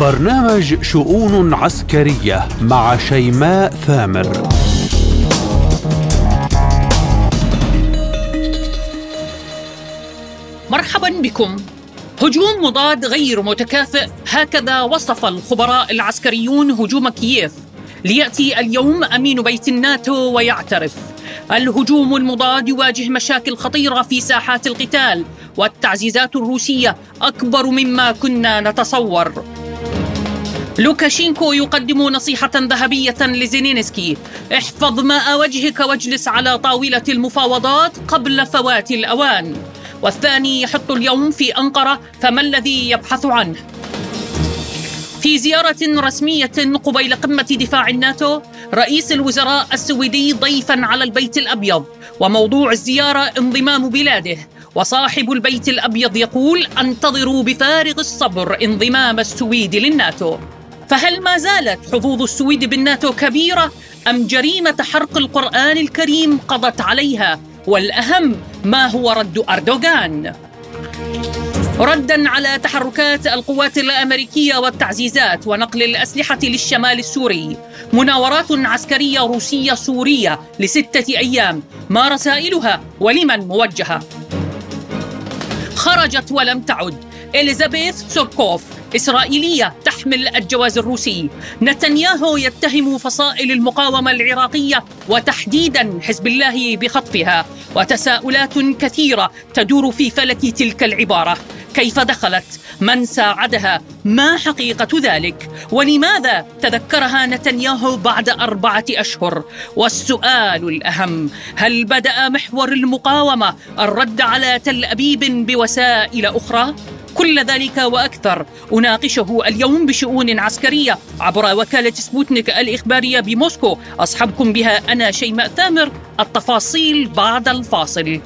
برنامج شؤون عسكرية مع شيماء ثامر. مرحبا بكم. هجوم مضاد غير متكافئ. هكذا وصف الخبراء العسكريون هجوم كييف. ليأتي اليوم أمين بيت الناتو ويعترف. الهجوم المضاد يواجه مشاكل خطيرة في ساحات القتال والتعزيزات الروسية أكبر مما كنا نتصور. لوكاشينكو يقدم نصيحة ذهبية لزيلينسكي. احفظ ماء وجهك واجلس على طاولة المفاوضات قبل فوات الأوان. والثاني يحط اليوم في أنقرة فما الذي يبحث عنه؟ في زيارة رسمية قبيل قمة دفاع الناتو رئيس الوزراء السويدي ضيفا على البيت الأبيض وموضوع الزيارة انضمام بلاده. وصاحب البيت الأبيض يقول أنتظروا بفارغ الصبر انضمام السويد للناتو. فهل ما زالت حظوظ السويد بالناتو كبيرة أم جريمة حرق القرآن الكريم قضت عليها؟ والأهم ما هو رد أردوغان؟ ردا على تحركات القوات الأمريكية والتعزيزات ونقل الأسلحة للشمال السوري. مناورات عسكرية روسية سورية لستة أيام. ما رسائلها ولمن موجهة؟ خرجت ولم تعد. إليزابيث تسوركوف إسرائيلية تحمل الجواز الروسي. نتنياهو يتهم فصائل المقاومة العراقية وتحديدا حزب الله بخطفها وتساؤلات كثيرة تدور في فلك تلك العبارة. كيف دخلت؟ من ساعدها؟ ما حقيقة ذلك؟ ولماذا تذكرها نتنياهو بعد أربعة أشهر؟ والسؤال الأهم هل بدأ محور المقاومة الرد على تل أبيب بوسائل أخرى؟ كل ذلك وأكثر. أناقشه اليوم بشؤون عسكرية عبر وكالة سبوتنيك الإخبارية بموسكو. اصحبكم بها أنا شيماء ثامر التفاصيل بعد الفاصل.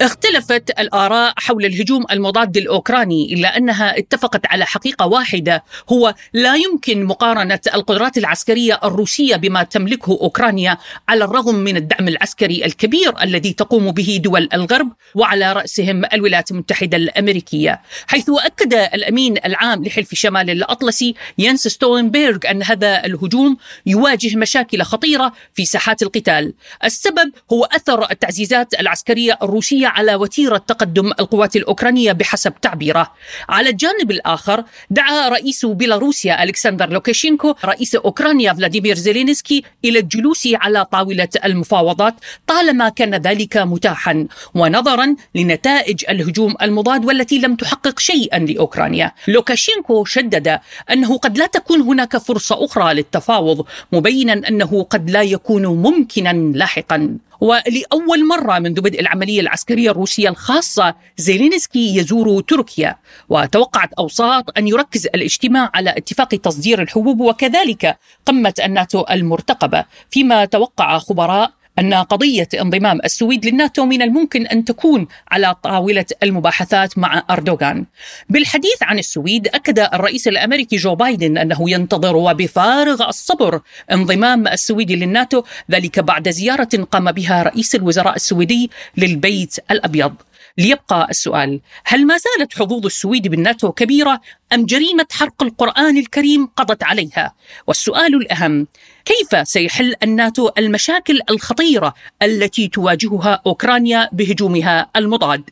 اختلفت الآراء حول الهجوم المضاد الأوكراني إلا أنها اتفقت على حقيقة واحدة هو لا يمكن مقارنة القدرات العسكرية الروسية بما تملكه أوكرانيا على الرغم من الدعم العسكري الكبير الذي تقوم به دول الغرب وعلى رأسهم الولايات المتحدة الأمريكية. حيث أكد الأمين العام لحلف شمال الأطلسي ينس ستولنبيرغ أن هذا الهجوم يواجه مشاكل خطيرة في ساحات القتال. السبب هو أثر التعزيزات العسكرية الروسية على وتيرة تقدم القوات الأوكرانية بحسب تعبيره. على الجانب الآخر دعا رئيس بيلاروسيا ألكسندر لوكاشينكو رئيس أوكرانيا فلاديمير زيلينسكي إلى الجلوس على طاولة المفاوضات طالما كان ذلك متاحا ونظرا لنتائج الهجوم المضاد والتي لم تحقق شيئا لأوكرانيا. لوكاشينكو شدد أنه قد لا تكون هناك فرصة أخرى للتفاوض مبينا أنه قد لا يكون ممكنا لاحقا. ولأول مرة منذ بدء العملية العسكرية الروسية الخاصة زيلينسكي يزور تركيا وتوقعت أوساط أن يركز الاجتماع على اتفاق تصدير الحبوب وكذلك قمة الناتو المرتقبة. فيما توقع خبراء أن قضية انضمام السويد للناتو من الممكن أن تكون على طاولة المباحثات مع أردوغان. بالحديث عن السويد أكد الرئيس الأمريكي جو بايدن أنه ينتظر وبفارغ الصبر انضمام السويد للناتو ذلك بعد زيارة قام بها رئيس الوزراء السويدي للبيت الأبيض. ليبقى السؤال هل ما زالت حظوظ السويد بالناتو كبيرة أم جريمة حرق القرآن الكريم قضت عليها؟ والسؤال الأهم كيف سيحل الناتو المشاكل الخطيرة التي تواجهها أوكرانيا بهجومها المضاد؟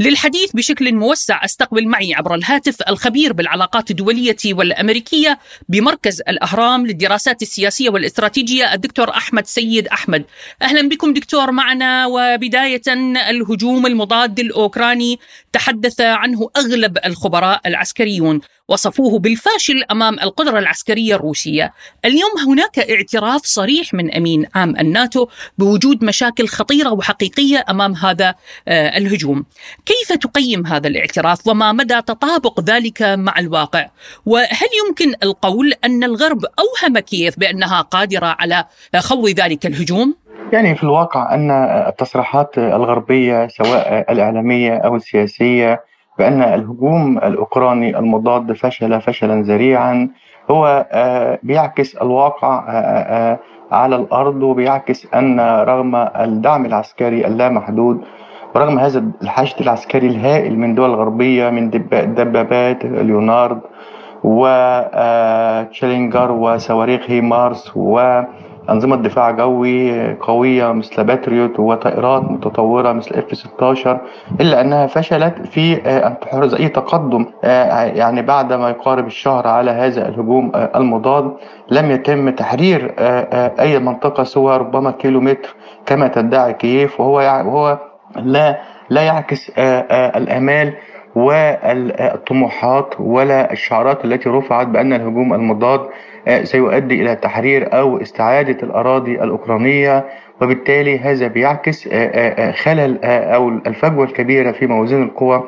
للحديث بشكل موسع استقبل معي عبر الهاتف الخبير بالعلاقات الدولية والأمريكية بمركز الأهرام للدراسات السياسية والإستراتيجية الدكتور أحمد سيد أحمد. أهلا بكم دكتور معنا وبداية الهجوم المضاد الأوكراني تحدث عنه أغلب الخبراء العسكريون وصفوه بالفاشل أمام القدرة العسكرية الروسية. اليوم هناك اعتراف صريح من أمين عام الناتو بوجود مشاكل خطيرة وحقيقية أمام هذا آه، الهجوم. كيف تقيم هذا الاعتراف وما مدى تطابق ذلك مع الواقع؟ وهل يمكن القول أن الغرب أوهم كييف بأنها قادرة على خوض ذلك الهجوم؟ يعني في الواقع أن التصريحات الغربية سواء الإعلامية أو السياسية بأن الهجوم الأوكراني المضاد فشل فشلا ذريعا. هو آه، بيعكس الواقع آه، آه، على الأرض وبيعكس أن رغم الدعم العسكري اللامحدود ورغم هذا الحشد العسكري الهائل من دول غربية من دبابات ليونارد وتشالنجر وصواريخ هيمارس و أنظمة دفاع جوي قوية مثل باتريوت وطائرات متطورة مثل F 16 إلا أنها فشلت في أن تحرز أي تقدم يعني بعد ما يقارب الشهر على هذا الهجوم المضاد. لم يتم تحرير أي منطقة سوى ربما كيلومتر كما تدعي كييف وهو وهو لا لا يعكس الآمال. والطموحات ولا الشعارات التي رفعت بأن الهجوم المضاد سيؤدي إلى تحرير أو استعادة الأراضي الأوكرانية. وبالتالي هذا بيعكس خلل أو الفجوة الكبيرة في موازين القوى.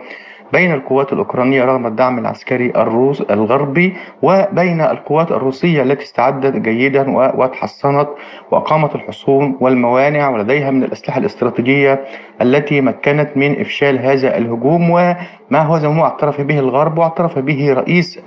بين القوات الأوكرانية رغم الدعم العسكري الروس الغربي وبين القوات الروسية التي استعدت جيدا وتحصنت وأقامت الحصون والموانع ولديها من الأسلحة الاستراتيجية التي مكنت من إفشال هذا الهجوم. وما هو ما اعترف به الغرب واعترف به رئيس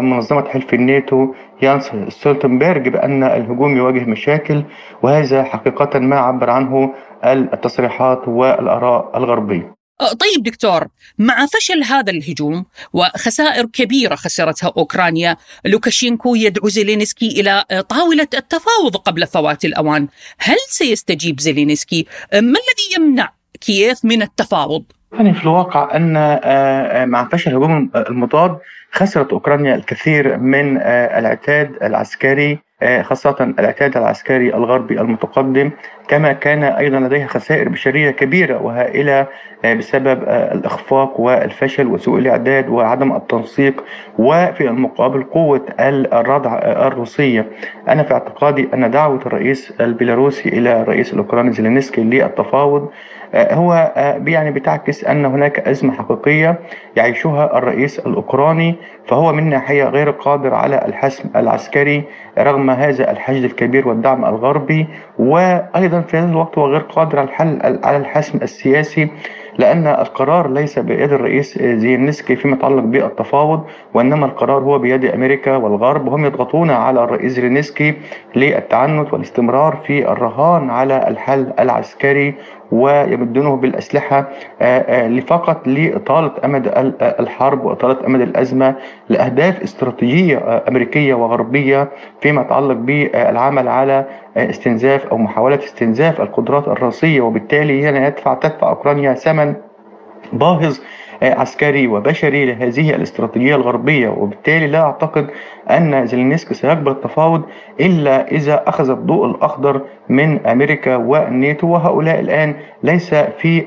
منظمة حلف الناتو يانس ستولتنبرج بأن الهجوم يواجه مشاكل وهذا حقيقة ما عبر عنه التصريحات والآراء الغربية. طيب دكتور مع فشل هذا الهجوم وخسائر كبيرة خسرتها أوكرانيا لوكاشينكو يدعو زيلينسكي إلى طاولة التفاوض قبل فوات الأوان هل سيستجيب زيلينسكي؟ ما الذي يمنع كييف من التفاوض؟ يعني في الواقع آه، مع فشل الهجوم المضاد خسرت أوكرانيا الكثير من العتاد العسكري خاصة العتاد العسكري الغربي المتقدم كما كان أيضا لديها خسائر بشرية كبيرة وهائلة آه، بسبب آه، الإخفاق والفشل وسوء الإعداد وعدم التنسيق وفي المقابل قوة الردع الروسية. أنا في اعتقادي أن دعوة الرئيس البيلاروسي إلى الرئيس الأوكراني زيلينسكي للتفاوض هو يعني بتعكس أن هناك أزمة حقيقية يعيشها الرئيس الأوكراني فهو من ناحية غير قادر على الحسم العسكري رغم هذا الحشد الكبير والدعم الغربي وأيضا في نفس الوقت هو غير قادر على الحل على الحسم السياسي لأن القرار ليس بيد الرئيس زيلينسكي فيما يتعلق بالتفاوض وإنما القرار هو بيد أمريكا والغرب وهم يضغطون على الرئيس زيلينسكي للتعنت والاستمرار في الرهان على الحل العسكري ويمدونه بالأسلحة فقط لإطالة أمد الحرب وإطالة أمد الأزمة لأهداف استراتيجية أمريكية وغربية فيما يتعلق بالعمل على استنزاف أو محاولة استنزاف القدرات الراسية وبالتالي هنا يدفع تدفع أوكرانيا ثمن باهظ عسكري وبشري لهذه الاستراتيجية الغربية وبالتالي لا أعتقد أن زيلينسكي سيقبل التفاوض إلا إذا أخذ الضوء الأخضر من أمريكا والناتو وهؤلاء الآن ليس في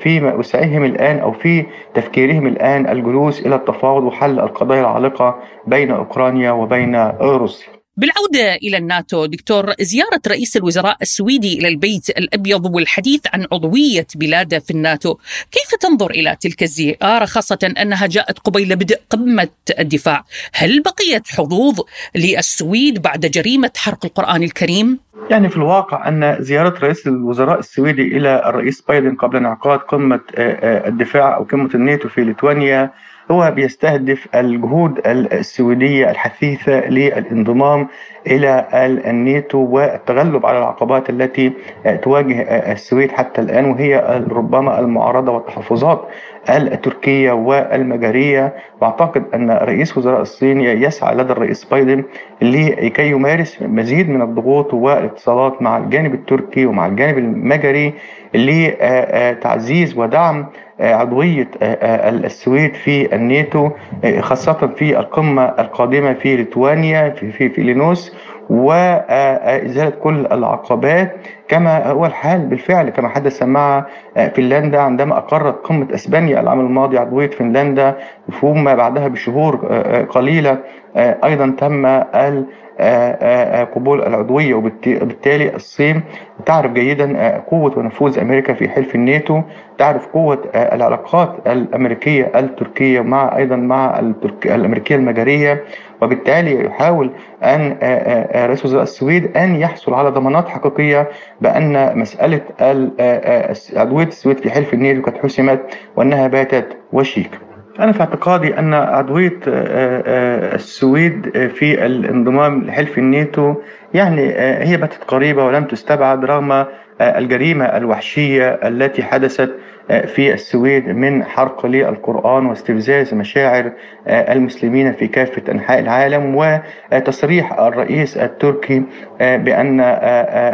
في وسعهم الآن أو في تفكيرهم الآن الجلوس إلى التفاوض وحل القضايا العالقة بين أوكرانيا وبين روسيا. بالعودة إلى الناتو دكتور زيارة رئيس الوزراء السويدي إلى البيت الأبيض والحديث عن عضوية بلاده في الناتو كيف تنظر إلى تلك الزيارة خاصة أنها جاءت قبيل بدء قمة الدفاع هل بقيت حظوظ للسويد بعد جريمة حرق القرآن الكريم؟ يعني في الواقع أن زيارة رئيس الوزراء السويدي إلى الرئيس بايدن قبل انعقاد قمة الدفاع أو قمة الناتو في ليتوانيا هو بيستهدف الجهود السويدية الحثيثة للانضمام إلى الناتو والتغلب على العقبات التي تواجه السويد حتى الآن وهي ربما المعارضة والتحفظات التركية والمجرية وأعتقد أن رئيس وزراء الصين يسعى لدى الرئيس بايدن لكي يمارس مزيد من الضغوط والاتصالات مع الجانب التركي ومع الجانب المجري لتعزيز ودعم عضوية السويد في الناتو خاصة في القمة القادمة في ليتوانيا في, في, في لينوس وإزالة كل العقبات. كما هو الحال بالفعل كما حدث مع فنلندا عندما أقرت قمة أسبانيا العام الماضي عضوية فنلندا ثم بعدها بشهور قليلة أيضا تم قبول العضوية وبالتالي الصين تعرف جيدا قوة ونفوذ أمريكا في حلف الناتو تعرف قوة العلاقات الأمريكية التركية مع أيضا مع الأمريكية المجرية وبالتالي يحاول أن رئيس وزراء السويد أن يحصل على ضمانات حقيقية بأن مسألة عضوية السويد في حلف الناتو قد حسمت وأنها باتت وشيكا أنا في اعتقادي أن عضوية السويد في الانضمام لحلف الناتو يعني هي باتت قريبة ولم تستبعد رغم الجريمة الوحشية التي حدثت في السويد من حرق للقرآن واستفزاز مشاعر المسلمين في كافة أنحاء العالم وتصريح الرئيس التركي بأن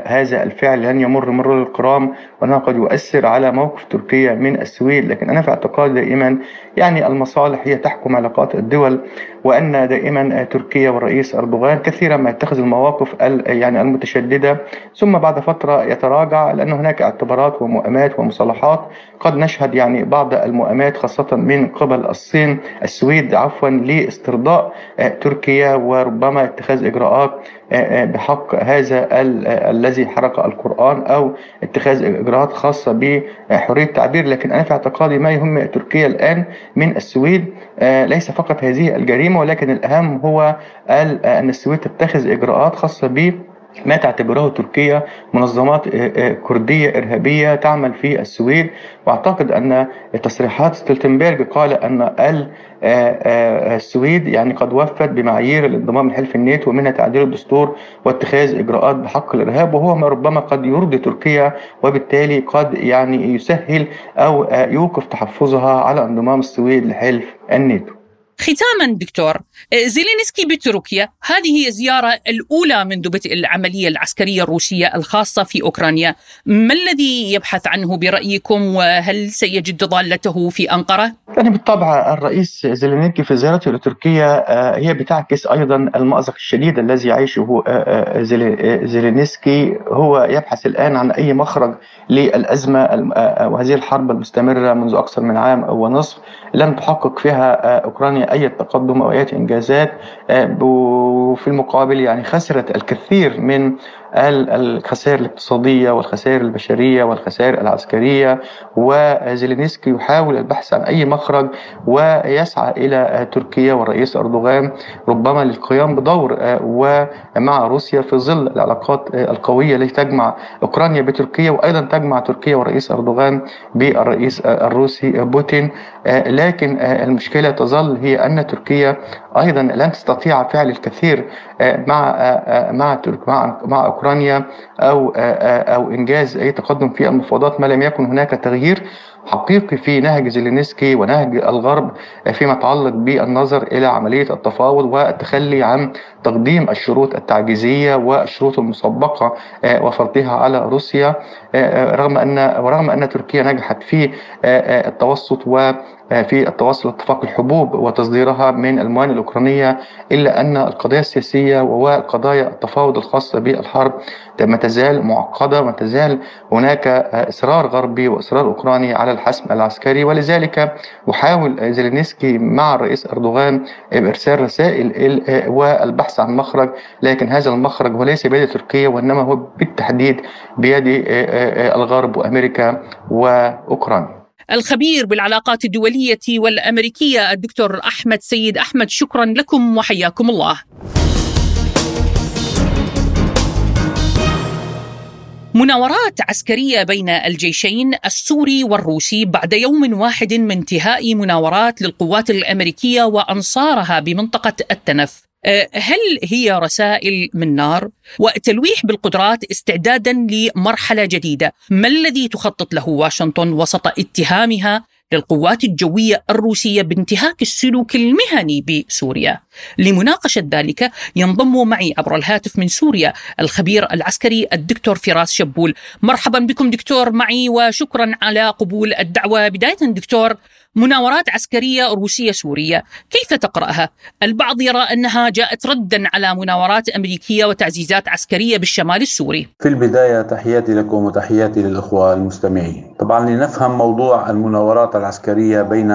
هذا الفعل لن يمر مرور الكرام وأنه قد يؤثر على موقف تركيا من السويد. لكن أنا في اعتقادي دائما يعني المصالح هي تحكم علاقات الدول وأن دائما تركيا والرئيس أردوغان كثيرا ما يتخذ المواقف يعني المتشددة. ثم بعد فترة يتراجع لأن هناك اعتبارات ومؤامات ومصالحات. قد نشهد يعني بعض المؤامات خاصة من قبل الصين السويد عفوا لاسترضاء تركيا وربما اتخاذ إجراءات بحق هذا الذي حرق القرآن أو اتخاذ إجراءات خاصة بحرية التعبير لكن أنا في اعتقادي ما يهم تركيا الآن من السويد ليس فقط هذه الجريمة ولكن الأهم هو أن السويد تتخذ إجراءات خاصة ب ما تعتبره تركيا منظمات كردية إرهابية تعمل في السويد. وأعتقد أن تصريحات ستولتنبرغ قال أن السويد يعني قد وفت بمعايير الانضمام لحلف الناتو ومنها تعديل الدستور واتخاذ إجراءات بحق الإرهاب وهو ما ربما قد يرضي تركيا وبالتالي قد يعني يسهل أو يوقف تحفظها على انضمام السويد لحلف الناتو. ختاما دكتور زيلينسكي بتركيا هذه هي زيارة الأولى منذ بدء العملية العسكرية الروسية الخاصة في أوكرانيا. ما الذي يبحث عنه برأيكم؟ وهل سيجد ضالته في أنقرة؟ يعني بالطبع الرئيس زيلينسكي في زيارته لتركيا هي بتعكس أيضا المأزق الشديد الذي يعيشه زيلينسكي. هو يبحث الآن عن أي مخرج للأزمة وهذه الحرب المستمرة منذ أكثر من عام ونصف لم تحقق فيها أوكرانيا أي تقدم أو أي إنجازات وفي المقابل يعني خسرت الكثير من الخسائر الاقتصادية والخسائر البشرية والخسائر العسكرية وزيلينسكي يحاول البحث عن أي مخرج ويسعى إلى تركيا والرئيس أردوغان ربما للقيام بدور ومع روسيا في ظل العلاقات القوية التي تجمع أوكرانيا بتركيا وأيضا تجمع تركيا والرئيس أردوغان بالرئيس الروسي بوتين لكن المشكلة تظل هي أن تركيا أيضا لن تستطيع فعل الكثير مع مع مع مع أوكرانيا أو أو إنجاز أي تقدم في المفاوضات ما لم يكن هناك تغيير حقيقي في نهج زيلينسكي ونهج الغرب فيما يتعلق بالنظر إلى عملية التفاوض والتخلي عن تقديم الشروط التعجيزية والشروط المسبقة وفرضها على روسيا. رغم ان ورغم أن تركيا نجحت في التوسط و في التوصل لاتفاق الحبوب وتصديرها من الموانئ الأوكرانية إلا أن القضية السياسية وقضايا التفاوض الخاصة بالحرب ما تزال معقدة وما تزال هناك إصرار غربي وإصرار أوكراني على الحسم العسكري. ولذلك يحاول زيلينسكي مع الرئيس أردوغان بإرسال رسائل والبحث عن مخرج لكن هذا المخرج هو ليس بيد تركيا وإنما هو بالتحديد بيد الغرب وأمريكا وأوكرانيا. الخبير بالعلاقات الدولية والأمريكية الدكتور أحمد سيد أحمد شكرا لكم وحياكم الله. مناورات عسكرية بين الجيشين السوري والروسي بعد يوم واحد من انتهاء مناورات للقوات الأمريكية وأنصارها بمنطقة التنف. هل هي رسائل من نار وتلويح بالقدرات استعدادا لمرحلة جديدة؟ ما الذي تخطط له واشنطن وسط اتهامها للقوات الجوية الروسية بانتهاك السلوك المهني بسوريا؟ لمناقشة ذلك ينضم معي عبر الهاتف من سوريا الخبير العسكري الدكتور فراس شبول. مرحبا بكم دكتور معي وشكرا على قبول الدعوة. بداية دكتور مناورات عسكرية روسية سورية كيف تقرأها؟ البعض يرى أنها جاءت ردا على مناورات أمريكية وتعزيزات عسكرية بالشمال السوري في البداية تحياتي لكم وتحياتي للأخوة المستمعين طبعا لنفهم موضوع المناورات العسكرية بين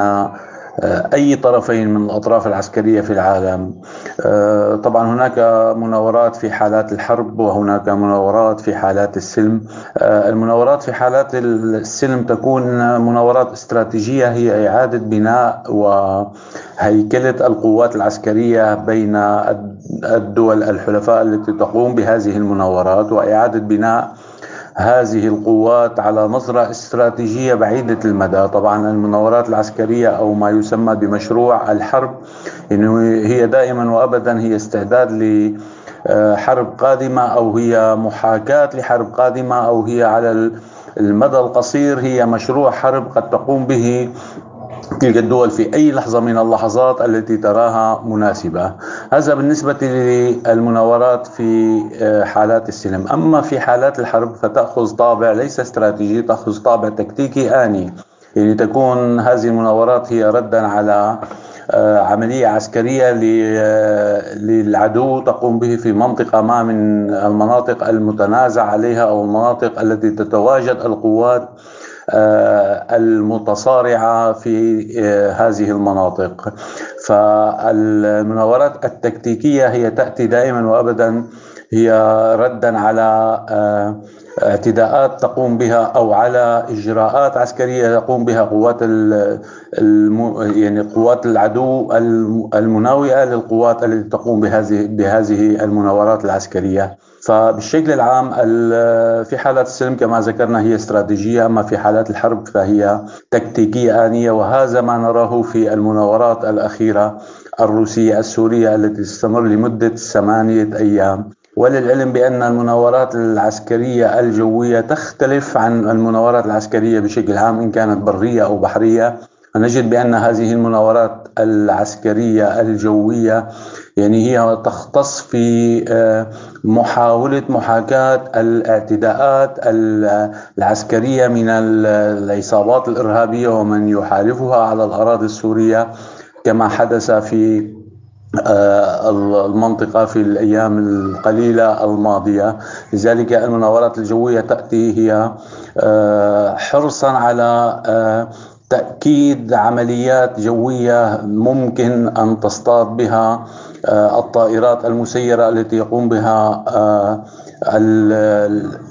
أي طرفين من الأطراف العسكرية في العالم. طبعا هناك مناورات في حالات الحرب وهناك مناورات في حالات السلم. المناورات في حالات السلم تكون مناورات استراتيجية هي إعادة بناء وهيكلة القوات العسكرية بين الدول الحلفاء التي تقوم بهذه المناورات وإعادة بناء هذه القوات على نظرة استراتيجية بعيدة المدى. طبعا المناورات العسكرية أو ما يسمى بمشروع الحرب إنه هي دائما وأبدا هي استعداد ل حرب قادمة أو هي محاكاة لحرب قادمة أو هي على المدى القصير هي مشروع حرب قد تقوم به تلك الدول في أي لحظة من اللحظات التي تراها مناسبة. هذا بالنسبة للمناورات في آه، حالات السلم. أما في حالات الحرب فتأخذ طابع ليس استراتيجي تأخذ طابع تكتيكي آني. يعني تكون هذه المناورات هي ردا على آه، عملية عسكرية آه، للعدو تقوم به في منطقة ما من المناطق المتنازع عليها أو المناطق التي تتواجد القوات. آه، المتصارعة في هذه المناطق. فالمناورات التكتيكية هي تأتي دائما وأبدا هي ردا على اعتداءات تقوم بها أو على إجراءات عسكرية تقوم بها قوات الم يعني قوات العدو المناوئة للقوات التي تقوم بهذه بهذه المناورات العسكرية. فبالشكل العام في حالات السلم كما ذكرنا هي استراتيجية أما في حالات الحرب فهي تكتيكية آنية وهذا ما نراه في المناورات الأخيرة الروسية السورية التي تستمر لمدة ثمانية أيام. وللعلم بأن المناورات العسكرية الجوية تختلف عن المناورات العسكرية بشكل عام إن كانت برية أو بحرية. نجد بأن هذه المناورات العسكرية الجوية يعني هي تختص في آه، محاولة محاكاة الاعتداءات العسكرية من العصابات الإرهابية ومن يحالفها على الأراضي السورية كما حدث في آه، المنطقة في الأيام القليلة الماضية. لذلك المناورات الجوية تأتي هي آه، حرصا على تأكيد عمليات جوية ممكن أن تصطاد بها. الطائرات المسيرة التي يقوم بها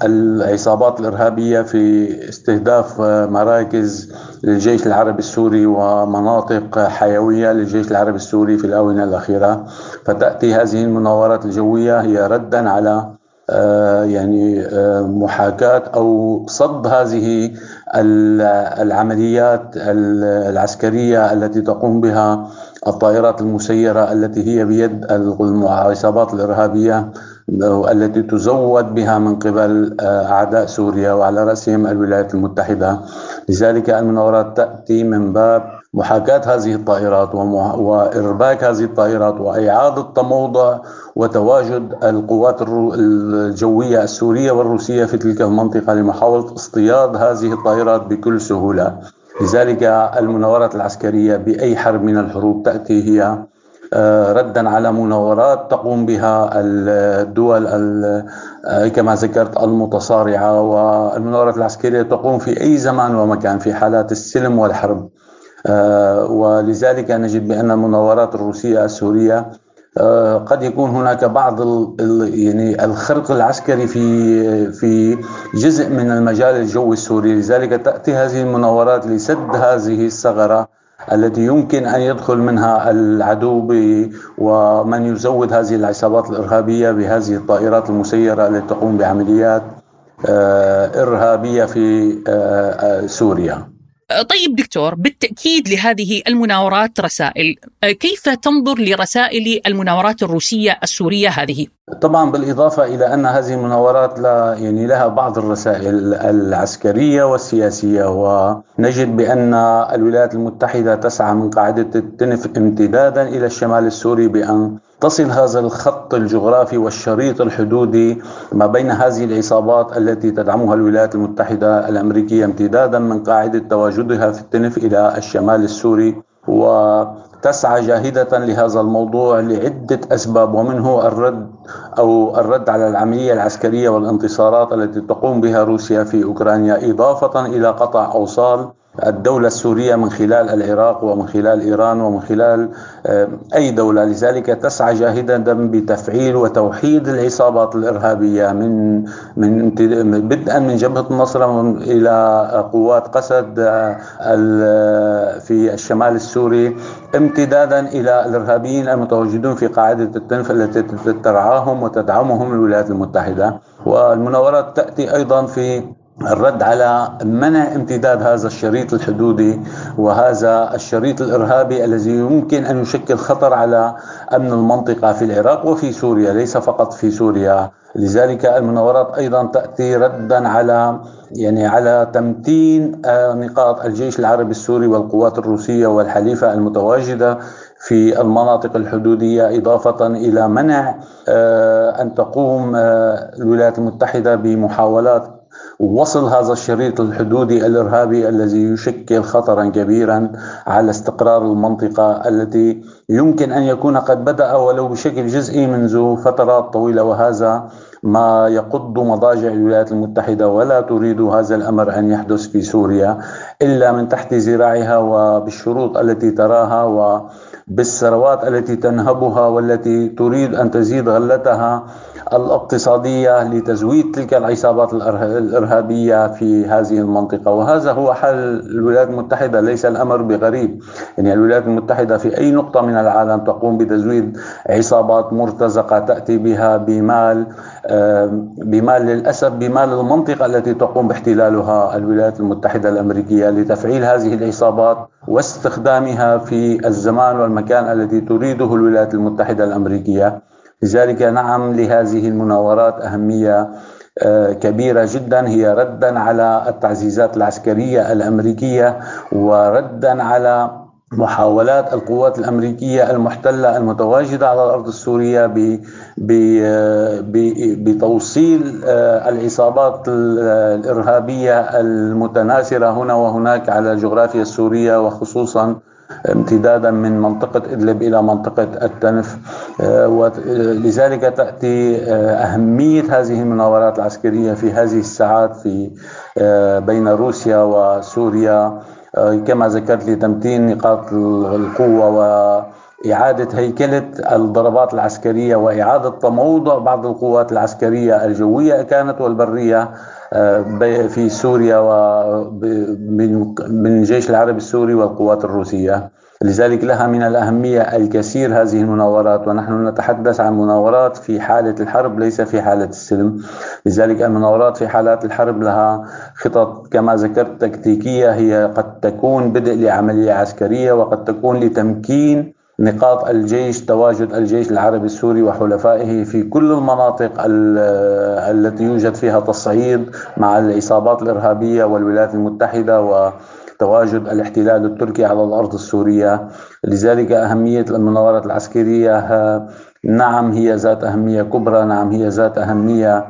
العصابات الإرهابية في استهداف مراكز للجيش العربي السوري ومناطق حيوية للجيش العربي السوري في الآونة الأخيرة. فتأتي هذه المناورات الجوية هي ردا على آه، يعني آه، محاكاة أو صد هذه العمليات العسكرية التي تقوم بها الطائرات المسيرة التي هي بيد العصابات الإرهابية التي تزود بها من قبل آه، أعداء سوريا وعلى رأسهم الولايات المتحدة. لذلك المناورات تأتي من باب محاكاة هذه الطائرات وإرباك هذه الطائرات وإعادة تموضع وتواجد القوات الجوية السورية والروسية في تلك المنطقة لمحاولة اصطياد هذه الطائرات بكل سهولة. لذلك المناورات العسكرية بأي حرب من الحروب تأتي هي آه، ردا على مناورات تقوم بها الدول آه، كما ذكرت المتصارعة. والمناورات العسكرية تقوم في أي زمان ومكان في حالات السلم والحرب. آه، ولذلك نجد بأن المناورات الروسية السورية قد يكون هناك بعض يعني الخرق العسكري في في جزء من المجال الجوي السوري لذلك تأتي هذه المناورات لسد هذه الثغرة التي يمكن أن يدخل منها العدو ومن يزود هذه العصابات الإرهابية بهذه الطائرات المسيرة التي تقوم بعمليات آه، إرهابية في آه، آه، سوريا. طيب دكتور بالتأكيد لهذه المناورات رسائل، كيف تنظر لرسائل المناورات الروسية السورية هذه؟ طبعا بالإضافة إلى أن هذه المناورات لا يعني لها بعض الرسائل العسكرية والسياسية ونجد بأن الولايات المتحدة تسعى من قاعدة التنف امتدادا إلى الشمال السوري بأن تصل هذا الخط الجغرافي والشريط الحدودي ما بين هذه العصابات التي تدعمها الولايات المتحدة الأمريكية امتدادا من قاعدة تواجدها في التنف إلى الشمال السوري وتسعى جاهدة لهذا الموضوع لعدة أسباب ومنه الرد أو الرد على العملية العسكرية والانتصارات التي تقوم بها روسيا في أوكرانيا إضافة إلى قطع أوصال الدولة السورية من خلال العراق ومن خلال إيران ومن خلال آه، أي دولة. لذلك تسعى جاهدا بتفعيل وتوحيد العصابات الإرهابية من من بدءا من جبهة النصرة إلى قوات قسد آه، في الشمال السوري امتدادا إلى الإرهابيين المتواجدون في قاعدة التنف التي ترعاهم وتدعمهم الولايات المتحدة. والمناورات تأتي أيضا في الرد على منع امتداد هذا الشريط الحدودي وهذا الشريط الإرهابي الذي يمكن أن يشكل خطر على أمن المنطقة في العراق وفي سوريا ليس فقط في سوريا. لذلك المناورات أيضا تأتي ردا على يعني على تمتين آه، نقاط الجيش العربي السوري والقوات الروسية والحليفة المتواجدة في المناطق الحدودية إضافة إلى منع آه، أن تقوم آه، الولايات المتحدة بمحاولات وصل هذا الشريط الحدودي الإرهابي الذي يشكل خطرا كبيرا على استقرار المنطقة التي يمكن أن يكون قد بدأ ولو بشكل جزئي منذ فترات طويلة. وهذا ما يقض مضاجع الولايات المتحدة ولا تريد هذا الأمر أن يحدث في سوريا إلا من تحت ذراعها وبالشروط التي تراها. وبالثروات التي تنهبها والتي تريد أن تزيد غلتها الاقتصادية لتزويد تلك العصابات الإرهابية في هذه المنطقة. وهذا هو حل الولايات المتحدة ليس الأمر بغريب. يعني الولايات المتحدة في أي نقطة من العالم تقوم بتزويد عصابات مرتزقة تأتي بها بمال بمال للأسف بمال المنطقة التي تقوم باحتلالها الولايات المتحدة الأمريكية لتفعيل هذه العصابات. واستخدامها في الزمان والمكان الذي تريده الولايات المتحدة الأمريكية. لذلك نعم لهذه المناورات أهمية آه، كبيرة جدا هي ردا على التعزيزات العسكرية الأمريكية وردا على محاولات القوات الأمريكية المحتلة المتواجدة على الأرض السورية بتوصيل آه، العصابات الإرهابية المتناثرة هنا وهناك على الجغرافيا السورية وخصوصا امتدادا من منطقة إدلب إلى منطقة التنف آه، ولذلك تأتي آه، أهمية هذه المناورات العسكرية في هذه الساعات في بين روسيا وسوريا. كما ذكرت لتمتين نقاط القوة وإعادة هيكلة الضربات العسكرية وإعادة تموضع بعض القوات العسكرية الجوية كانت والبرية. في سوريا من الجيش العربي السوري والقوات الروسية. لذلك لها من الأهمية الكثير هذه المناورات ونحن نتحدث عن مناورات في حالة الحرب ليس في حالة السلم. لذلك المناورات في حالات الحرب لها خطط كما ذكرت تكتيكية هي قد تكون بدء لعملية عسكرية وقد تكون لتمكين نقاط الجيش تواجد الجيش العربي السوري وحلفائه في كل المناطق التي يوجد فيها تصعيد مع العصابات الإرهابية والولايات المتحدة وتواجد الاحتلال التركي على الأرض السورية. لذلك أهمية المناورات العسكرية نعم هي ذات أهمية كبرى نعم هي ذات أهمية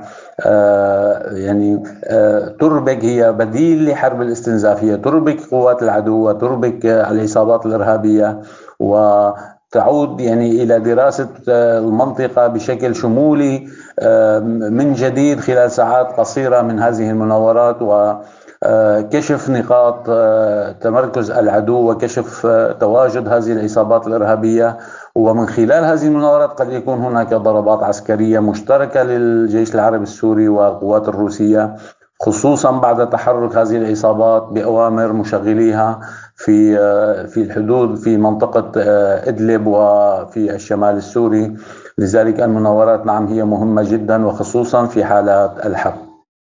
آه يعني آه تربك هي بديل لحرب الاستنزاف هي تربك قوات العدو وتربك العصابات الإرهابية. وتعود يعني إلى دراسة آه، المنطقة بشكل شمولي آه، من جديد خلال ساعات قصيرة من هذه المناورات و آه، كشف نقاط تمركز العدو وكشف تواجد هذه العصابات الإرهابية. ومن خلال هذه المناورات قد يكون هناك ضربات عسكرية مشتركة للجيش العربي السوري والقوات الروسية خصوصا بعد تحرك هذه العصابات بأوامر مشغليها. في في الحدود في منطقة إدلب وفي الشمال السوري. لذلك المناورات نعم هي مهمة جدا وخصوصا في حالات الحرب.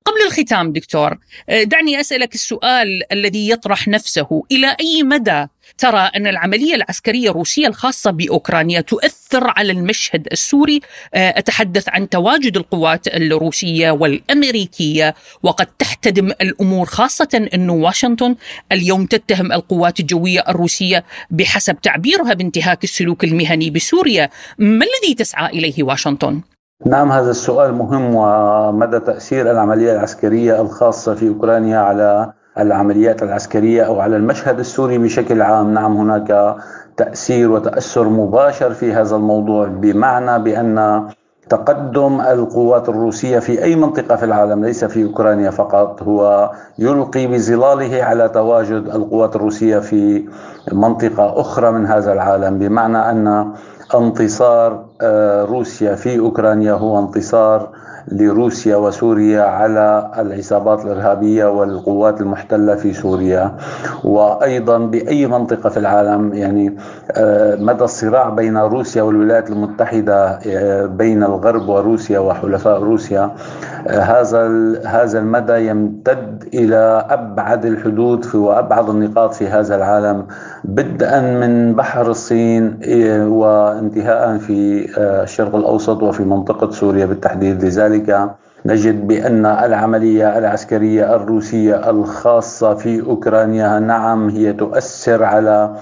قبل الختام دكتور دعني أسألك السؤال الذي يطرح نفسه. إلى أي مدى ترى أن العملية العسكرية الروسية الخاصة بأوكرانيا تؤثر على المشهد السوري؟ آه، أتحدث عن تواجد القوات الروسية والأمريكية وقد تحتدم الأمور خاصة أن واشنطن اليوم تتهم القوات الجوية الروسية بحسب تعبيرها بانتهاك السلوك المهني بسوريا. ما الذي تسعى إليه واشنطن؟ نعم هذا السؤال مهم ومدى تأثير العملية العسكرية الخاصة في أوكرانيا على العمليات العسكرية أو على المشهد السوري بشكل عام؟ نعم هناك تأثير وتأثر مباشر في هذا الموضوع بمعنى بأن تقدم القوات الروسية في أي منطقة في العالم ليس في أوكرانيا فقط هو يلقي بظلاله على تواجد القوات الروسية في منطقة أخرى من هذا العالم بمعنى أن انتصار روسيا في أوكرانيا هو انتصار. لروسيا وسوريا على العصابات الإرهابية والقوات المحتلة في سوريا. وأيضا بأي منطقة في العالم يعني آه، مدى الصراع بين روسيا والولايات المتحدة آه، بين الغرب وروسيا وحلفاء روسيا آه، هذا هذا المدى يمتد إلى أبعد الحدود في وأبعد النقاط في هذا العالم بدءا من بحر الصين وانتهاء في الشرق الأوسط وفي منطقة سوريا بالتحديد. لذلك نجد بأن العملية العسكرية الروسية الخاصة في أوكرانيا نعم هي تؤثر على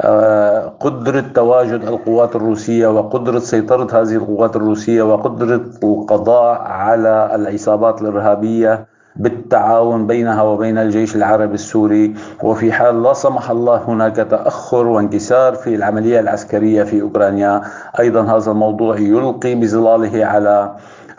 آه، قدرة تواجد القوات الروسية وقدرة سيطرة هذه القوات الروسية وقدرة القضاء على العصابات الإرهابية بالتعاون بينها وبين الجيش العربي السوري. وفي حال لا سمح الله هناك تأخر وانكسار في العملية العسكرية في أوكرانيا. أيضا هذا الموضوع يلقي بظلاله على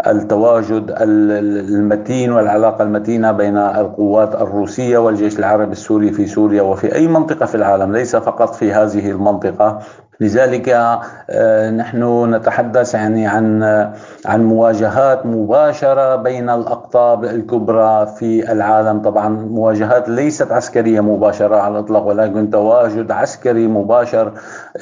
التواجد المتين والعلاقة المتينة بين القوات الروسية والجيش العربي السوري في سوريا وفي أي منطقة في العالم ليس فقط في هذه المنطقة. لذلك آه، نحن نتحدث يعني عن عن مواجهات مباشرة بين الأقطاب الكبرى في العالم. طبعا مواجهات ليست عسكرية مباشرة على الإطلاق ولكن تواجد عسكري مباشر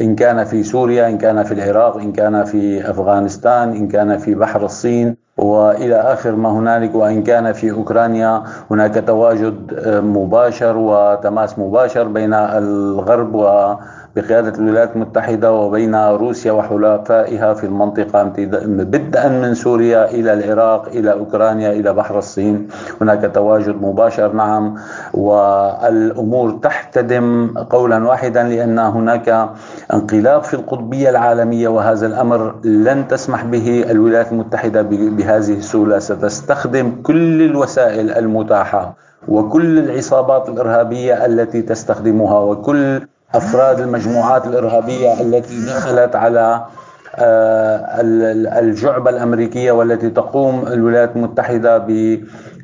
إن كان في سوريا إن كان في العراق إن كان في أفغانستان إن كان في بحر الصين وإلى آخر ما هنالك وإن كان في أوكرانيا. هناك تواجد آه، مباشر وتماس مباشر بين الغرب و بقيادة الولايات المتحدة وبين روسيا وحلفائها في المنطقة بدءا من سوريا إلى العراق إلى أوكرانيا إلى بحر الصين. هناك تواجد مباشر نعم. والأمور تحتدم قولا واحدا لأن هناك انقلاب في القطبية العالمية وهذا الأمر لن تسمح به الولايات المتحدة بهذه السهولة. ستستخدم كل الوسائل المتاحة وكل العصابات الإرهابية التي تستخدمها وكل أفراد المجموعات الإرهابية التي دخلت على آه، الجعبة الأمريكية والتي تقوم الولايات المتحدة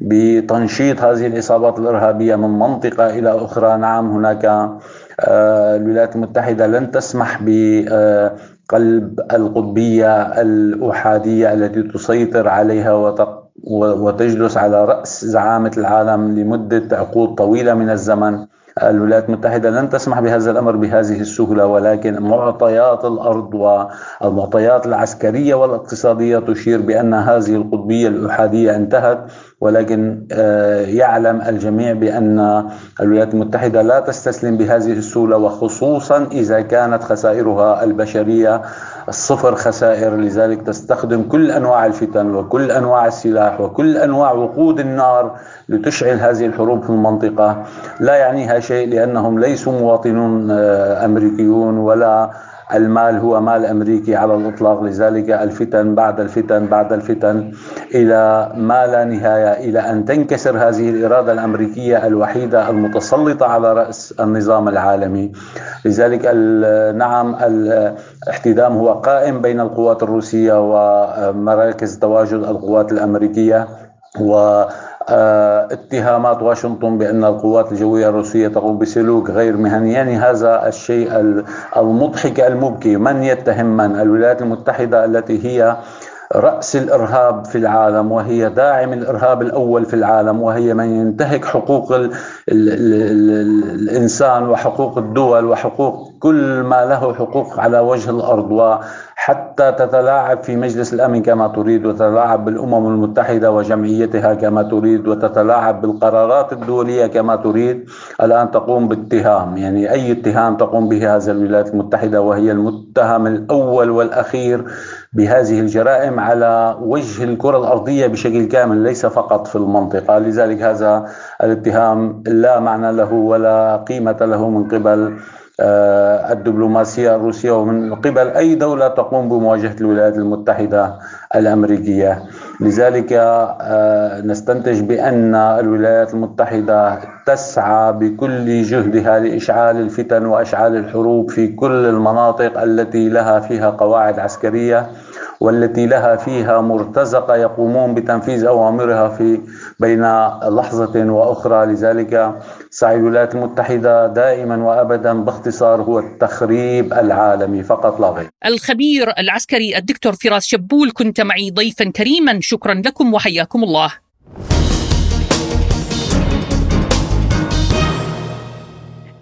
بتنشيط هذه العصابات الإرهابية من منطقة إلى أخرى. نعم هناك آه، الولايات المتحدة لن تسمح بقلب القطبية الأحادية التي تسيطر عليها وتجلس على رأس زعامة العالم لمدة عقود طويلة من الزمن. الولايات المتحدة لن تسمح بهذا الأمر بهذه السهولة ولكن معطيات الأرض والمعطيات العسكرية والاقتصادية تشير بأن هذه القطبية الأحادية انتهت ولكن آه، يعلم الجميع بأن الولايات المتحدة لا تستسلم بهذه السهولة وخصوصا إذا كانت خسائرها البشرية الصفر خسائر لذلك تستخدم كل أنواع الفتن وكل أنواع السلاح وكل أنواع وقود النار لتشعل هذه الحروب في المنطقة. لا يعنيها شيء لأنهم ليسوا مواطنون آه، أمريكيون ولا المال هو مال أمريكي على الإطلاق لذلك الفتن بعد الفتن بعد الفتن إلى ما لا نهاية إلى أن تنكسر هذه الإرادة الأمريكية الوحيدة المتسلطة على رأس النظام العالمي. لذلك نعم الاحتدام هو قائم بين القوات الروسية ومراكز تواجد القوات الأمريكية و اتهامات واشنطن بأن القوات الجوية الروسية تقوم بسلوك غير مهني يعني هذا الشيء المضحك المبكي. من يتهم؟ من؟ الولايات المتحدة التي هي رأس الإرهاب في العالم وهي داعم الإرهاب الأول في العالم وهي من ينتهك حقوق ال ال ال الإنسان وحقوق الدول وحقوق كل ما له حقوق على وجه الأرض. حتى تتلاعب في مجلس الأمن كما تريد وتتلاعب بالأمم المتحدة وجمعيتها كما تريد وتتلاعب بالقرارات الدولية كما تريد. الآن تقوم باتهام يعني أي اتهام تقوم به هذه الولايات المتحدة وهي المتهم الأول والأخير بهذه الجرائم على وجه الكرة الأرضية بشكل كامل ليس فقط في المنطقة. لذلك هذا الاتهام لا معنى له ولا قيمة له من قبل الدبلوماسية الروسية ومن قبل أي دولة تقوم بمواجهة الولايات المتحدة الأمريكية. لذلك آه، نستنتج بأن الولايات المتحدة تسعى بكل جهدها لإشعال الفتن وإشعال الحروب في كل المناطق التي لها فيها قواعد عسكرية والتي لها فيها مرتزقة يقومون بتنفيذ أوامرها في بين لحظة وأخرى. لذلك سعي الولايات المتحدة دائما وأبدا باختصار هو التخريب العالمي فقط لا غير. الخبير العسكري الدكتور فراس شبول كنت معي ضيفا كريما. شكرا لكم وحياكم الله.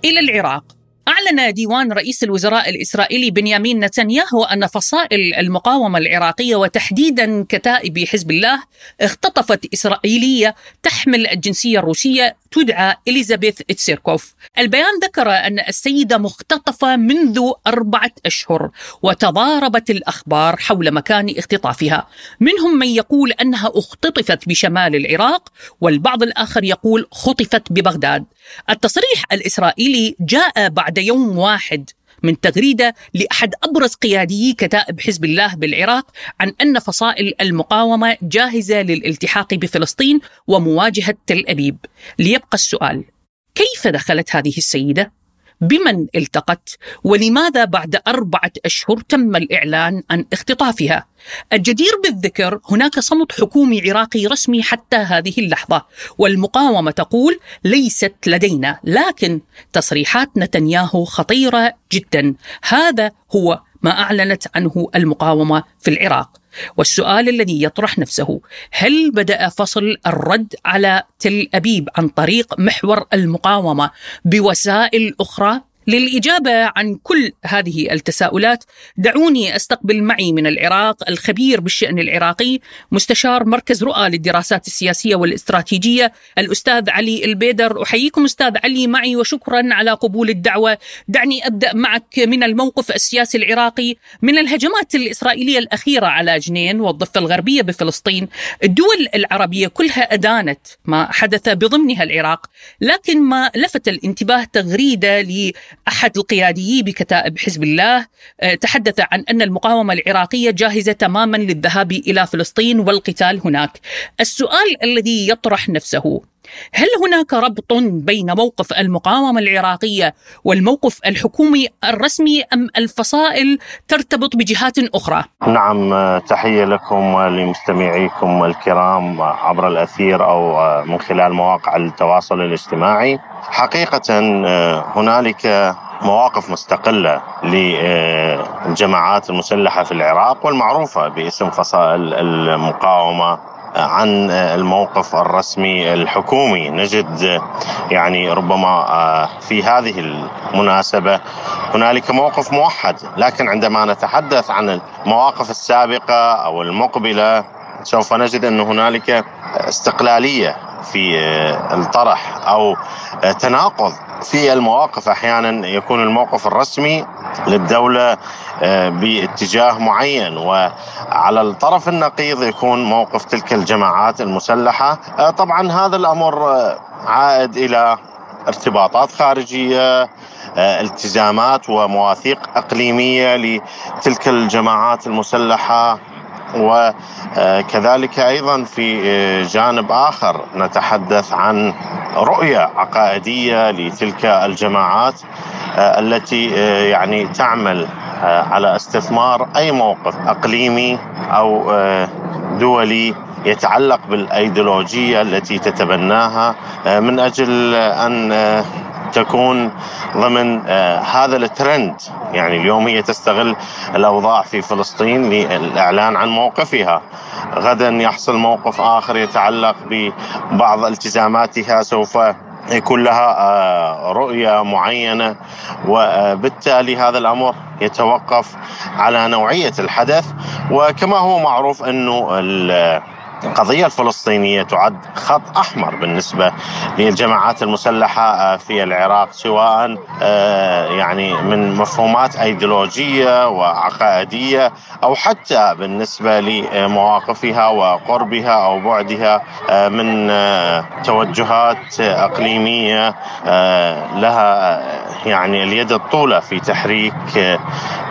إلى العراق. أعلن ديوان رئيس الوزراء الإسرائيلي بنيامين نتنياهو أن فصائل المقاومة العراقية وتحديدا كتائب حزب الله اختطفت إسرائيلية تحمل الجنسية الروسية تدعى إليزابيث تسيركوف البيان ذكر أن السيدة مختطفة منذ أربعة أشهر وتضاربت الأخبار حول مكان اختطافها. منهم من يقول أنها اختطفت بشمال العراق والبعض الآخر يقول خطفت ببغداد. التصريح الإسرائيلي جاء بعد يوم واحد من تغريدة لأحد أبرز قياديي كتائب حزب الله بالعراق عن أن فصائل المقاومة جاهزة للالتحاق بفلسطين ومواجهة تل أبيب. ليبقى السؤال: كيف دخلت هذه السيدة؟ بمن التقت ولماذا بعد أربعة أشهر تم الإعلان عن اختطافها؟ الجدير بالذكر هناك صمت حكومي عراقي رسمي حتى هذه اللحظة والمقاومة تقول ليست لدينا لكن تصريحات نتنياهو خطيرة جدا. هذا هو ما أعلنت عنه المقاومة في العراق. والسؤال الذي يطرح نفسه هل بدأ فصل الرد على تل أبيب عن طريق محور المقاومة بوسائل أخرى؟ للإجابة عن كل هذه التساؤلات دعوني أستقبل معي من العراق الخبير بالشأن العراقي مستشار مركز رؤى للدراسات السياسية والاستراتيجية الأستاذ علي البيدر. أحييكم أستاذ علي معي وشكرا على قبول الدعوة. دعني أبدأ معك من الموقف السياسي العراقي من الهجمات الإسرائيلية الأخيرة على جنين والضفة الغربية بفلسطين. الدول العربية كلها أدانت ما حدث بضمنها العراق لكن ما لفت الانتباه تغريدة أحد القياديين بكتائب حزب الله آه، تحدث عن أن المقاومة العراقية جاهزة تماما للذهاب إلى فلسطين والقتال هناك. السؤال الذي يطرح نفسه هل هناك ربط بين موقف المقاومة العراقية والموقف الحكومي الرسمي أم الفصائل ترتبط بجهات أخرى؟ نعم تحية لكم ولمستمعيكم الكرام عبر الأثير أو من خلال مواقع التواصل الاجتماعي. حقيقة هنالك مواقف مستقلة للجماعات المسلحة في العراق والمعروفة باسم فصائل المقاومة عن الموقف الرسمي الحكومي. نجد يعني ربما آه، في هذه المناسبة هنالك موقف موحد لكن عندما نتحدث عن المواقف السابقة أو المقبلة سوف نجد أن هنالك استقلالية في آه، الطرح آه، تناقض في المواقف. أحيانا يكون الموقف الرسمي للدولة آه، باتجاه معين وعلى الطرف النقيض يكون موقف تلك الجماعات المسلحة. آه، طبعا هذا الأمر عائد إلى ارتباطات خارجية التزامات ومواثيق إقليمية لتلك الجماعات المسلحة. وكذلك أيضا في جانب آخر نتحدث عن رؤية عقائدية لتلك الجماعات آه، التي آه، يعني تعمل آه، على استثمار أي موقف إقليمي أو دولي يتعلق بالأيديولوجية التي تتبناها من أجل أن تكون ضمن آه، هذا الترند. يعني اليوم هي تستغل الأوضاع في فلسطين للإعلان عن موقفها. غدا يحصل موقف آخر يتعلق ببعض التزاماتها سوف يكون لها آه، رؤية معينة. وبالتالي هذا الأمر يتوقف على نوعية الحدث. وكما هو معروف أنه القضية الفلسطينية تعد خط أحمر بالنسبة للجماعات المسلحة آه، في العراق سواء آه، يعني من مفهومات أيديولوجية وعقائدية أو حتى بالنسبة لمواقفها وقربها أو بعدها آه، من توجهات إقليمية لها يعني اليد الطولة في تحريك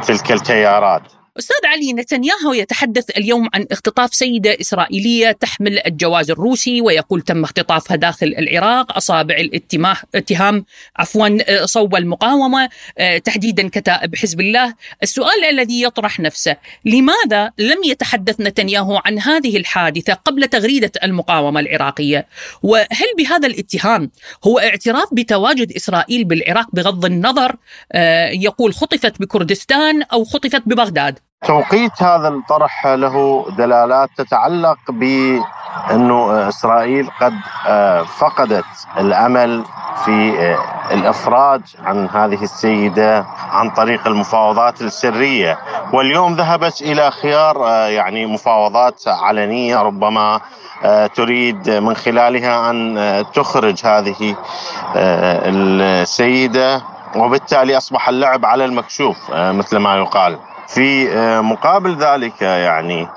تلك التيارات. أستاذ علي نتنياهو يتحدث اليوم عن اختطاف سيدة إسرائيلية تحمل الجواز الروسي ويقول تم اختطافها داخل العراق أصابع الاتهام عفوا صوب المقاومة آه، تحديدا كتائب حزب الله. السؤال الذي يطرح نفسه لماذا لم يتحدث نتنياهو عن هذه الحادثة قبل تغريدة المقاومة العراقية؟ وهل بهذا الاتهام هو اعتراف بتواجد إسرائيل بالعراق بغض النظر؟ آه، يقول خطفت بكردستان أو خطفت ببغداد. توقيت هذا الطرح له دلالات تتعلق بأنه إسرائيل قد آه، فقدت الأمل في آه، الإفراج عن هذه السيدة عن طريق المفاوضات السرية. واليوم ذهبت إلى خيار آه، يعني مفاوضات علنية ربما تريد من خلالها أن تخرج هذه السيدة. وبالتالي أصبح اللعب على المكشوف مثل ما يقال. في آه، مقابل ذلك يعني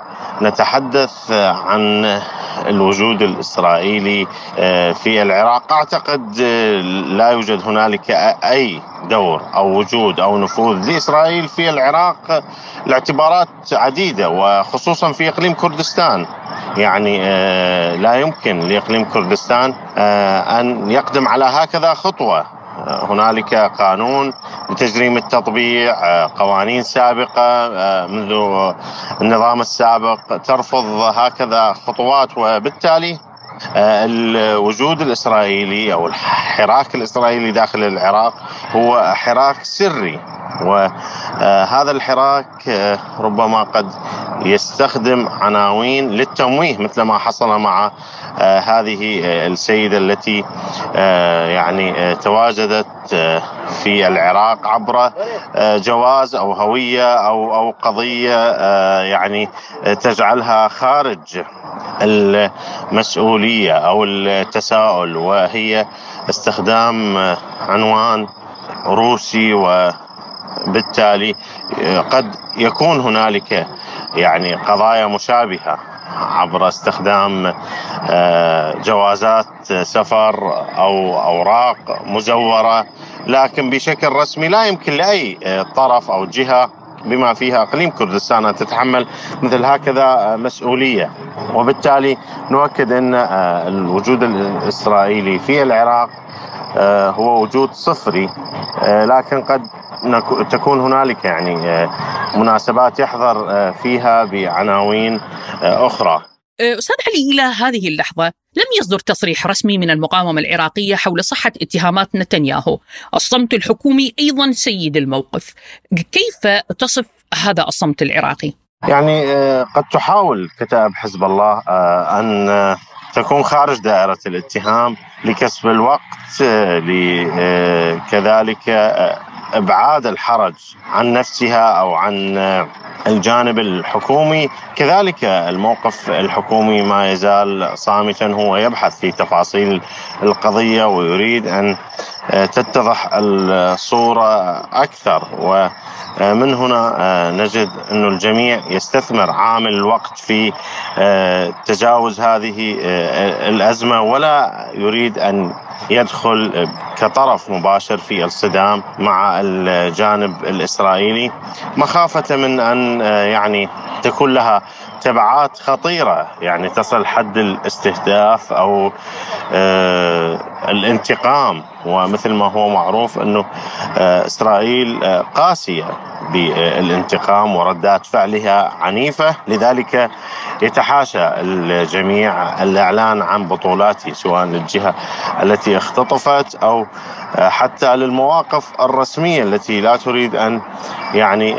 نتحدث عن الوجود الإسرائيلي آه، في العراق. أعتقد آه، لا يوجد هنالك أي دور أو وجود أو نفوذ لإسرائيل في العراق. لاعتبارات عديدة وخصوصا في إقليم كردستان. يعني لا يمكن لإقليم كردستان أن يقدم على هكذا خطوة. هنالك قانون لتجريم التطبيع قوانين سابقة منذ النظام السابق ترفض هكذا خطوات وبالتالي الوجود الإسرائيلي أو الحراك الإسرائيلي داخل العراق هو حراك سري. وهذا الحراك ربما قد يستخدم عناوين للتمويه مثل ما حصل مع آه، هذه آه، السيدة التي آه، يعني تواجدت في العراق عبر جواز أو هوية أو أو قضية يعني تجعلها خارج المسؤولية أو التساؤل وهي استخدام عنوان روسي وبالتالي قد يكون هنالك يعني قضايا مشابهة. عبر استخدام آه، جوازات سفر أو اوراق مزوره لكن بشكل رسمي لا يمكن لأي آه، طرف أو جهة بما فيها اقليم كردستان أن تتحمل مثل هكذا آه، مسؤولية وبالتالي نؤكد أن الوجود الإسرائيلي في العراق هو وجود صفري لكن قد تكون هنالك يعني آه، مناسبات يحضر آه، فيها بعناوين آه، أخرى. أستاذ علي إلى هذه اللحظة لم يصدر تصريح رسمي من المقاومة العراقية حول صحة اتهامات نتنياهو، الصمت الحكومي أيضا سيد الموقف، كيف تصف هذا الصمت العراقي؟ يعني قد تحاول كتائب حزب الله أن تكون خارج دائرة الاتهام لكسب الوقت كذلك إبعاد الحرج عن نفسها أو عن الجانب الحكومي. كذلك الموقف الحكومي ما يزال صامتا هو يبحث في تفاصيل القضية ويريد أن تتضح الصورة أكثر ومن هنا نجد أن الجميع يستثمر عامل الوقت في تجاوز هذه الأزمة ولا يريد أن يدخل كطرف مباشر في الصدام مع الجانب الإسرائيلي مخافة من أن يعني تكون لها تبعات خطيرة يعني تصل حد الاستهداف آه، الانتقام. ومثل ما هو معروف أنه آه، إسرائيل آه، قاسية بالانتقام وردات فعلها عنيفة لذلك يتحاشى الجميع الإعلان عن بطولاته سواء للجهه التي اختطفت أو حتى للمواقف الرسمية التي لا تريد أن يعني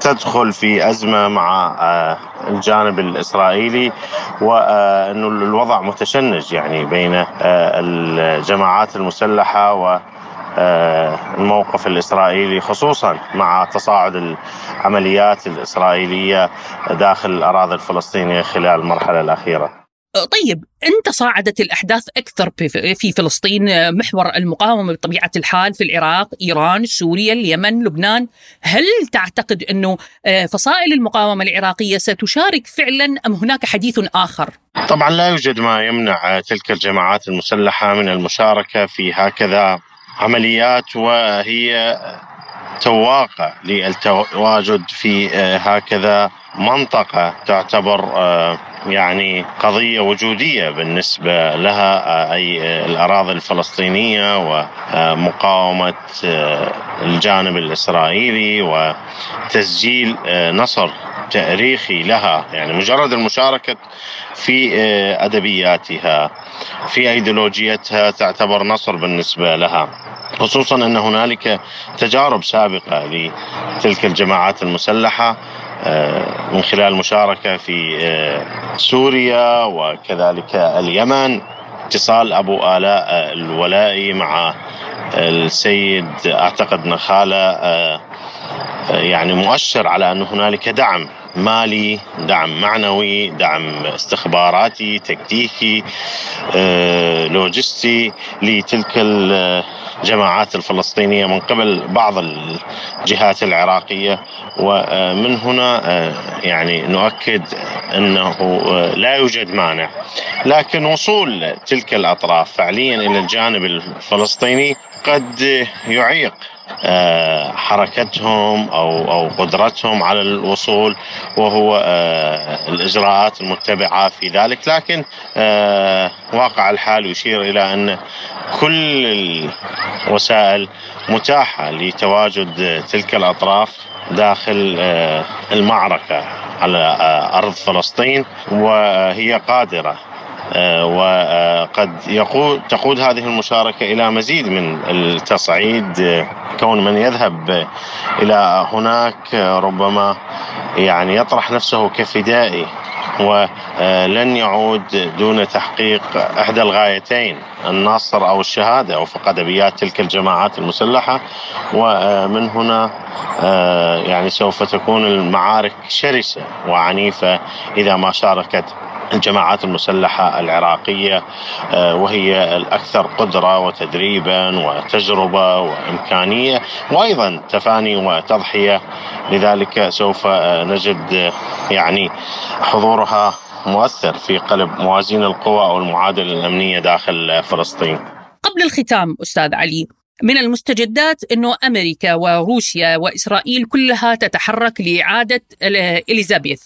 تدخل في أزمة مع الجانب الإسرائيلي وانه الوضع متشنج يعني بين الجماعات المسلحة و الموقف الإسرائيلي خصوصا مع تصاعد العمليات الإسرائيلية داخل الأراضي الفلسطينية خلال المرحلة الأخيرة. طيب انت صاعدت الأحداث أكثر في فلسطين محور المقاومة بطبيعة الحال في العراق، إيران، سوريا، اليمن، لبنان، هل تعتقد أنه آه، فصائل المقاومة العراقية ستشارك فعلا أم هناك حديث آخر؟ طبعا لا يوجد ما يمنع تلك الجماعات المسلحة من المشاركة في هكذا عمليات وهي تواقع للتواجد في هكذا منطقة تعتبر يعني قضية وجودية بالنسبة لها أي الأراضي الفلسطينية ومقاومة الجانب الإسرائيلي وتسجيل نصر تاريخي لها. يعني مجرد المشاركة في أدبياتها في أيديولوجيتها تعتبر نصر بالنسبة لها. خصوصا أن هنالك تجارب سابقة لتلك الجماعات المسلحة من خلال المشاركة في سوريا وكذلك اليمن. اتصال أبو آلاء الولائي مع السيد أعتقد نخالة يعني مؤشر على أن هنالك دعم مالي دعم معنوي دعم استخباراتي تكتيكي لوجستي لتلك الجماعات الفلسطينية من قبل بعض الجهات العراقية. ومن هنا يعني نؤكد أنه لا يوجد مانع. لكن وصول تلك الأطراف فعليا إلى الجانب الفلسطيني قد يعيق حركتهم أو أو قدرتهم على الوصول وهو الإجراءات المتبعة في ذلك. لكن واقع الحال يشير إلى أن كل الوسائل متاحة لتواجد تلك الأطراف داخل المعركة. على أرض فلسطين وهي قادرة وقد يقود تقود هذه المشاركة إلى مزيد من التصعيد كون من يذهب إلى هناك ربما يعني يطرح نفسه كفدائي. ولن يعود دون تحقيق إحدى الغايتين النصر أو الشهادة وفق أدبيات تلك الجماعات المسلحة. ومن هنا يعني سوف تكون المعارك شرسة وعنيفة إذا ما شاركت الجماعات المسلحة العراقية وهي الأكثر قدرة وتدريبا وتجربة وإمكانية. وأيضا تفاني وتضحية لذلك سوف نجد يعني حضورها مؤثر في قلب موازين القوى أو المعادلة الأمنية داخل فلسطين قبل الختام أستاذ علي من المستجدات إنه أمريكا وروسيا وإسرائيل كلها تتحرك لإعادة إليزابيث.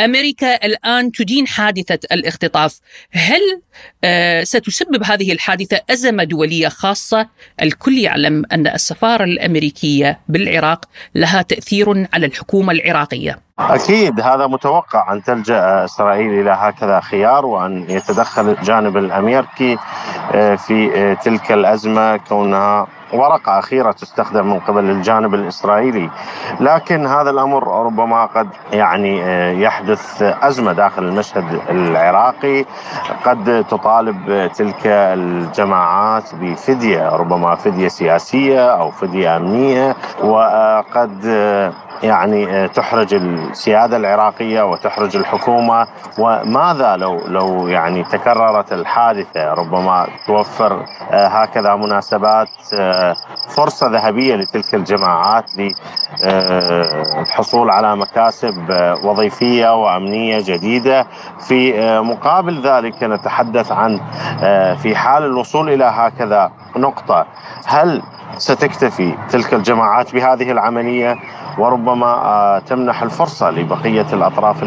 أمريكا الآن تدين حادثة الاختطاف. هل ستسبب هذه الحادثة أزمة دولية خاصة؟ الكل يعلم أن السفارة الأمريكية بالعراق لها تأثير على الحكومة العراقية. أكيد هذا متوقع أن تلجأ إسرائيل إلى هكذا خيار وأن يتدخل الجانب الامريكي في تلك الأزمة كونها ورقة أخيرة تستخدم من قبل الجانب الإسرائيلي. لكن هذا الأمر ربما قد يعني يحدث أزمة داخل المشهد العراقي. قد تطالب تلك الجماعات بفدية ربما فدية سياسية أو فدية أمنية. وقد يعني تحرج السيادة العراقية وتحرج الحكومة. وماذا لو لو يعني تكررت الحادثة؟ ربما توفر هكذا مناسبات فرصة ذهبية لتلك الجماعات للحصول على مكاسب وظيفية وأمنية جديدة. في مقابل ذلك نتحدث عن في حال الوصول إلى هكذا نقطة هل ستكتفي تلك الجماعات بهذه العملية وربما تمنح الفرصة لبقية الأطراف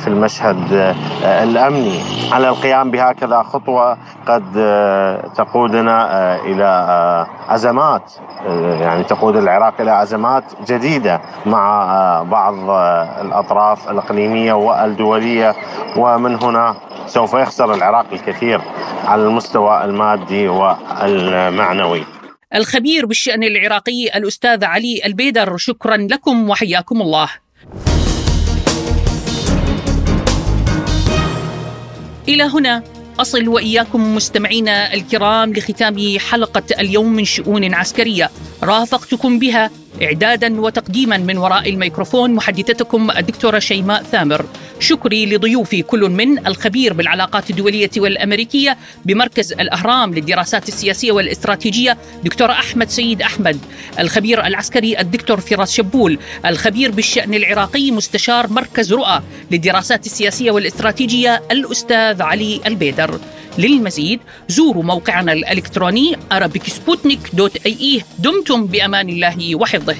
في المشهد الأمني على القيام بهكذا خطوة قد تقودنا إلى أزمات يعني تقود العراق إلى أزمات جديدة مع بعض الأطراف الإقليمية والدولية ومن هنا سوف يخسر العراق الكثير على المستوى المادي والمعنوي. الخبير بالشأن العراقي الأستاذ علي البيدر شكرا لكم وحياكم الله. إلى هنا أصل وإياكم مستمعينا الكرام لختام حلقة اليوم من شؤون عسكرية. رافقتكم بها إعدادا وتقديما من وراء الميكروفون محدثتكم الدكتورة شيماء ثامر. شكري لضيوفي كل من الخبير بالعلاقات الدولية والأمريكية بمركز الأهرام للدراسات السياسية والإستراتيجية دكتور أحمد سيد أحمد. الخبير العسكري الدكتور فراس شبول. الخبير بالشأن العراقي مستشار مركز رؤى للدراسات السياسية والإستراتيجية الأستاذ علي البيدر. للمزيد زوروا موقعنا الإلكتروني arabicsputnik.ae دمتم بأمان الله وحفظه.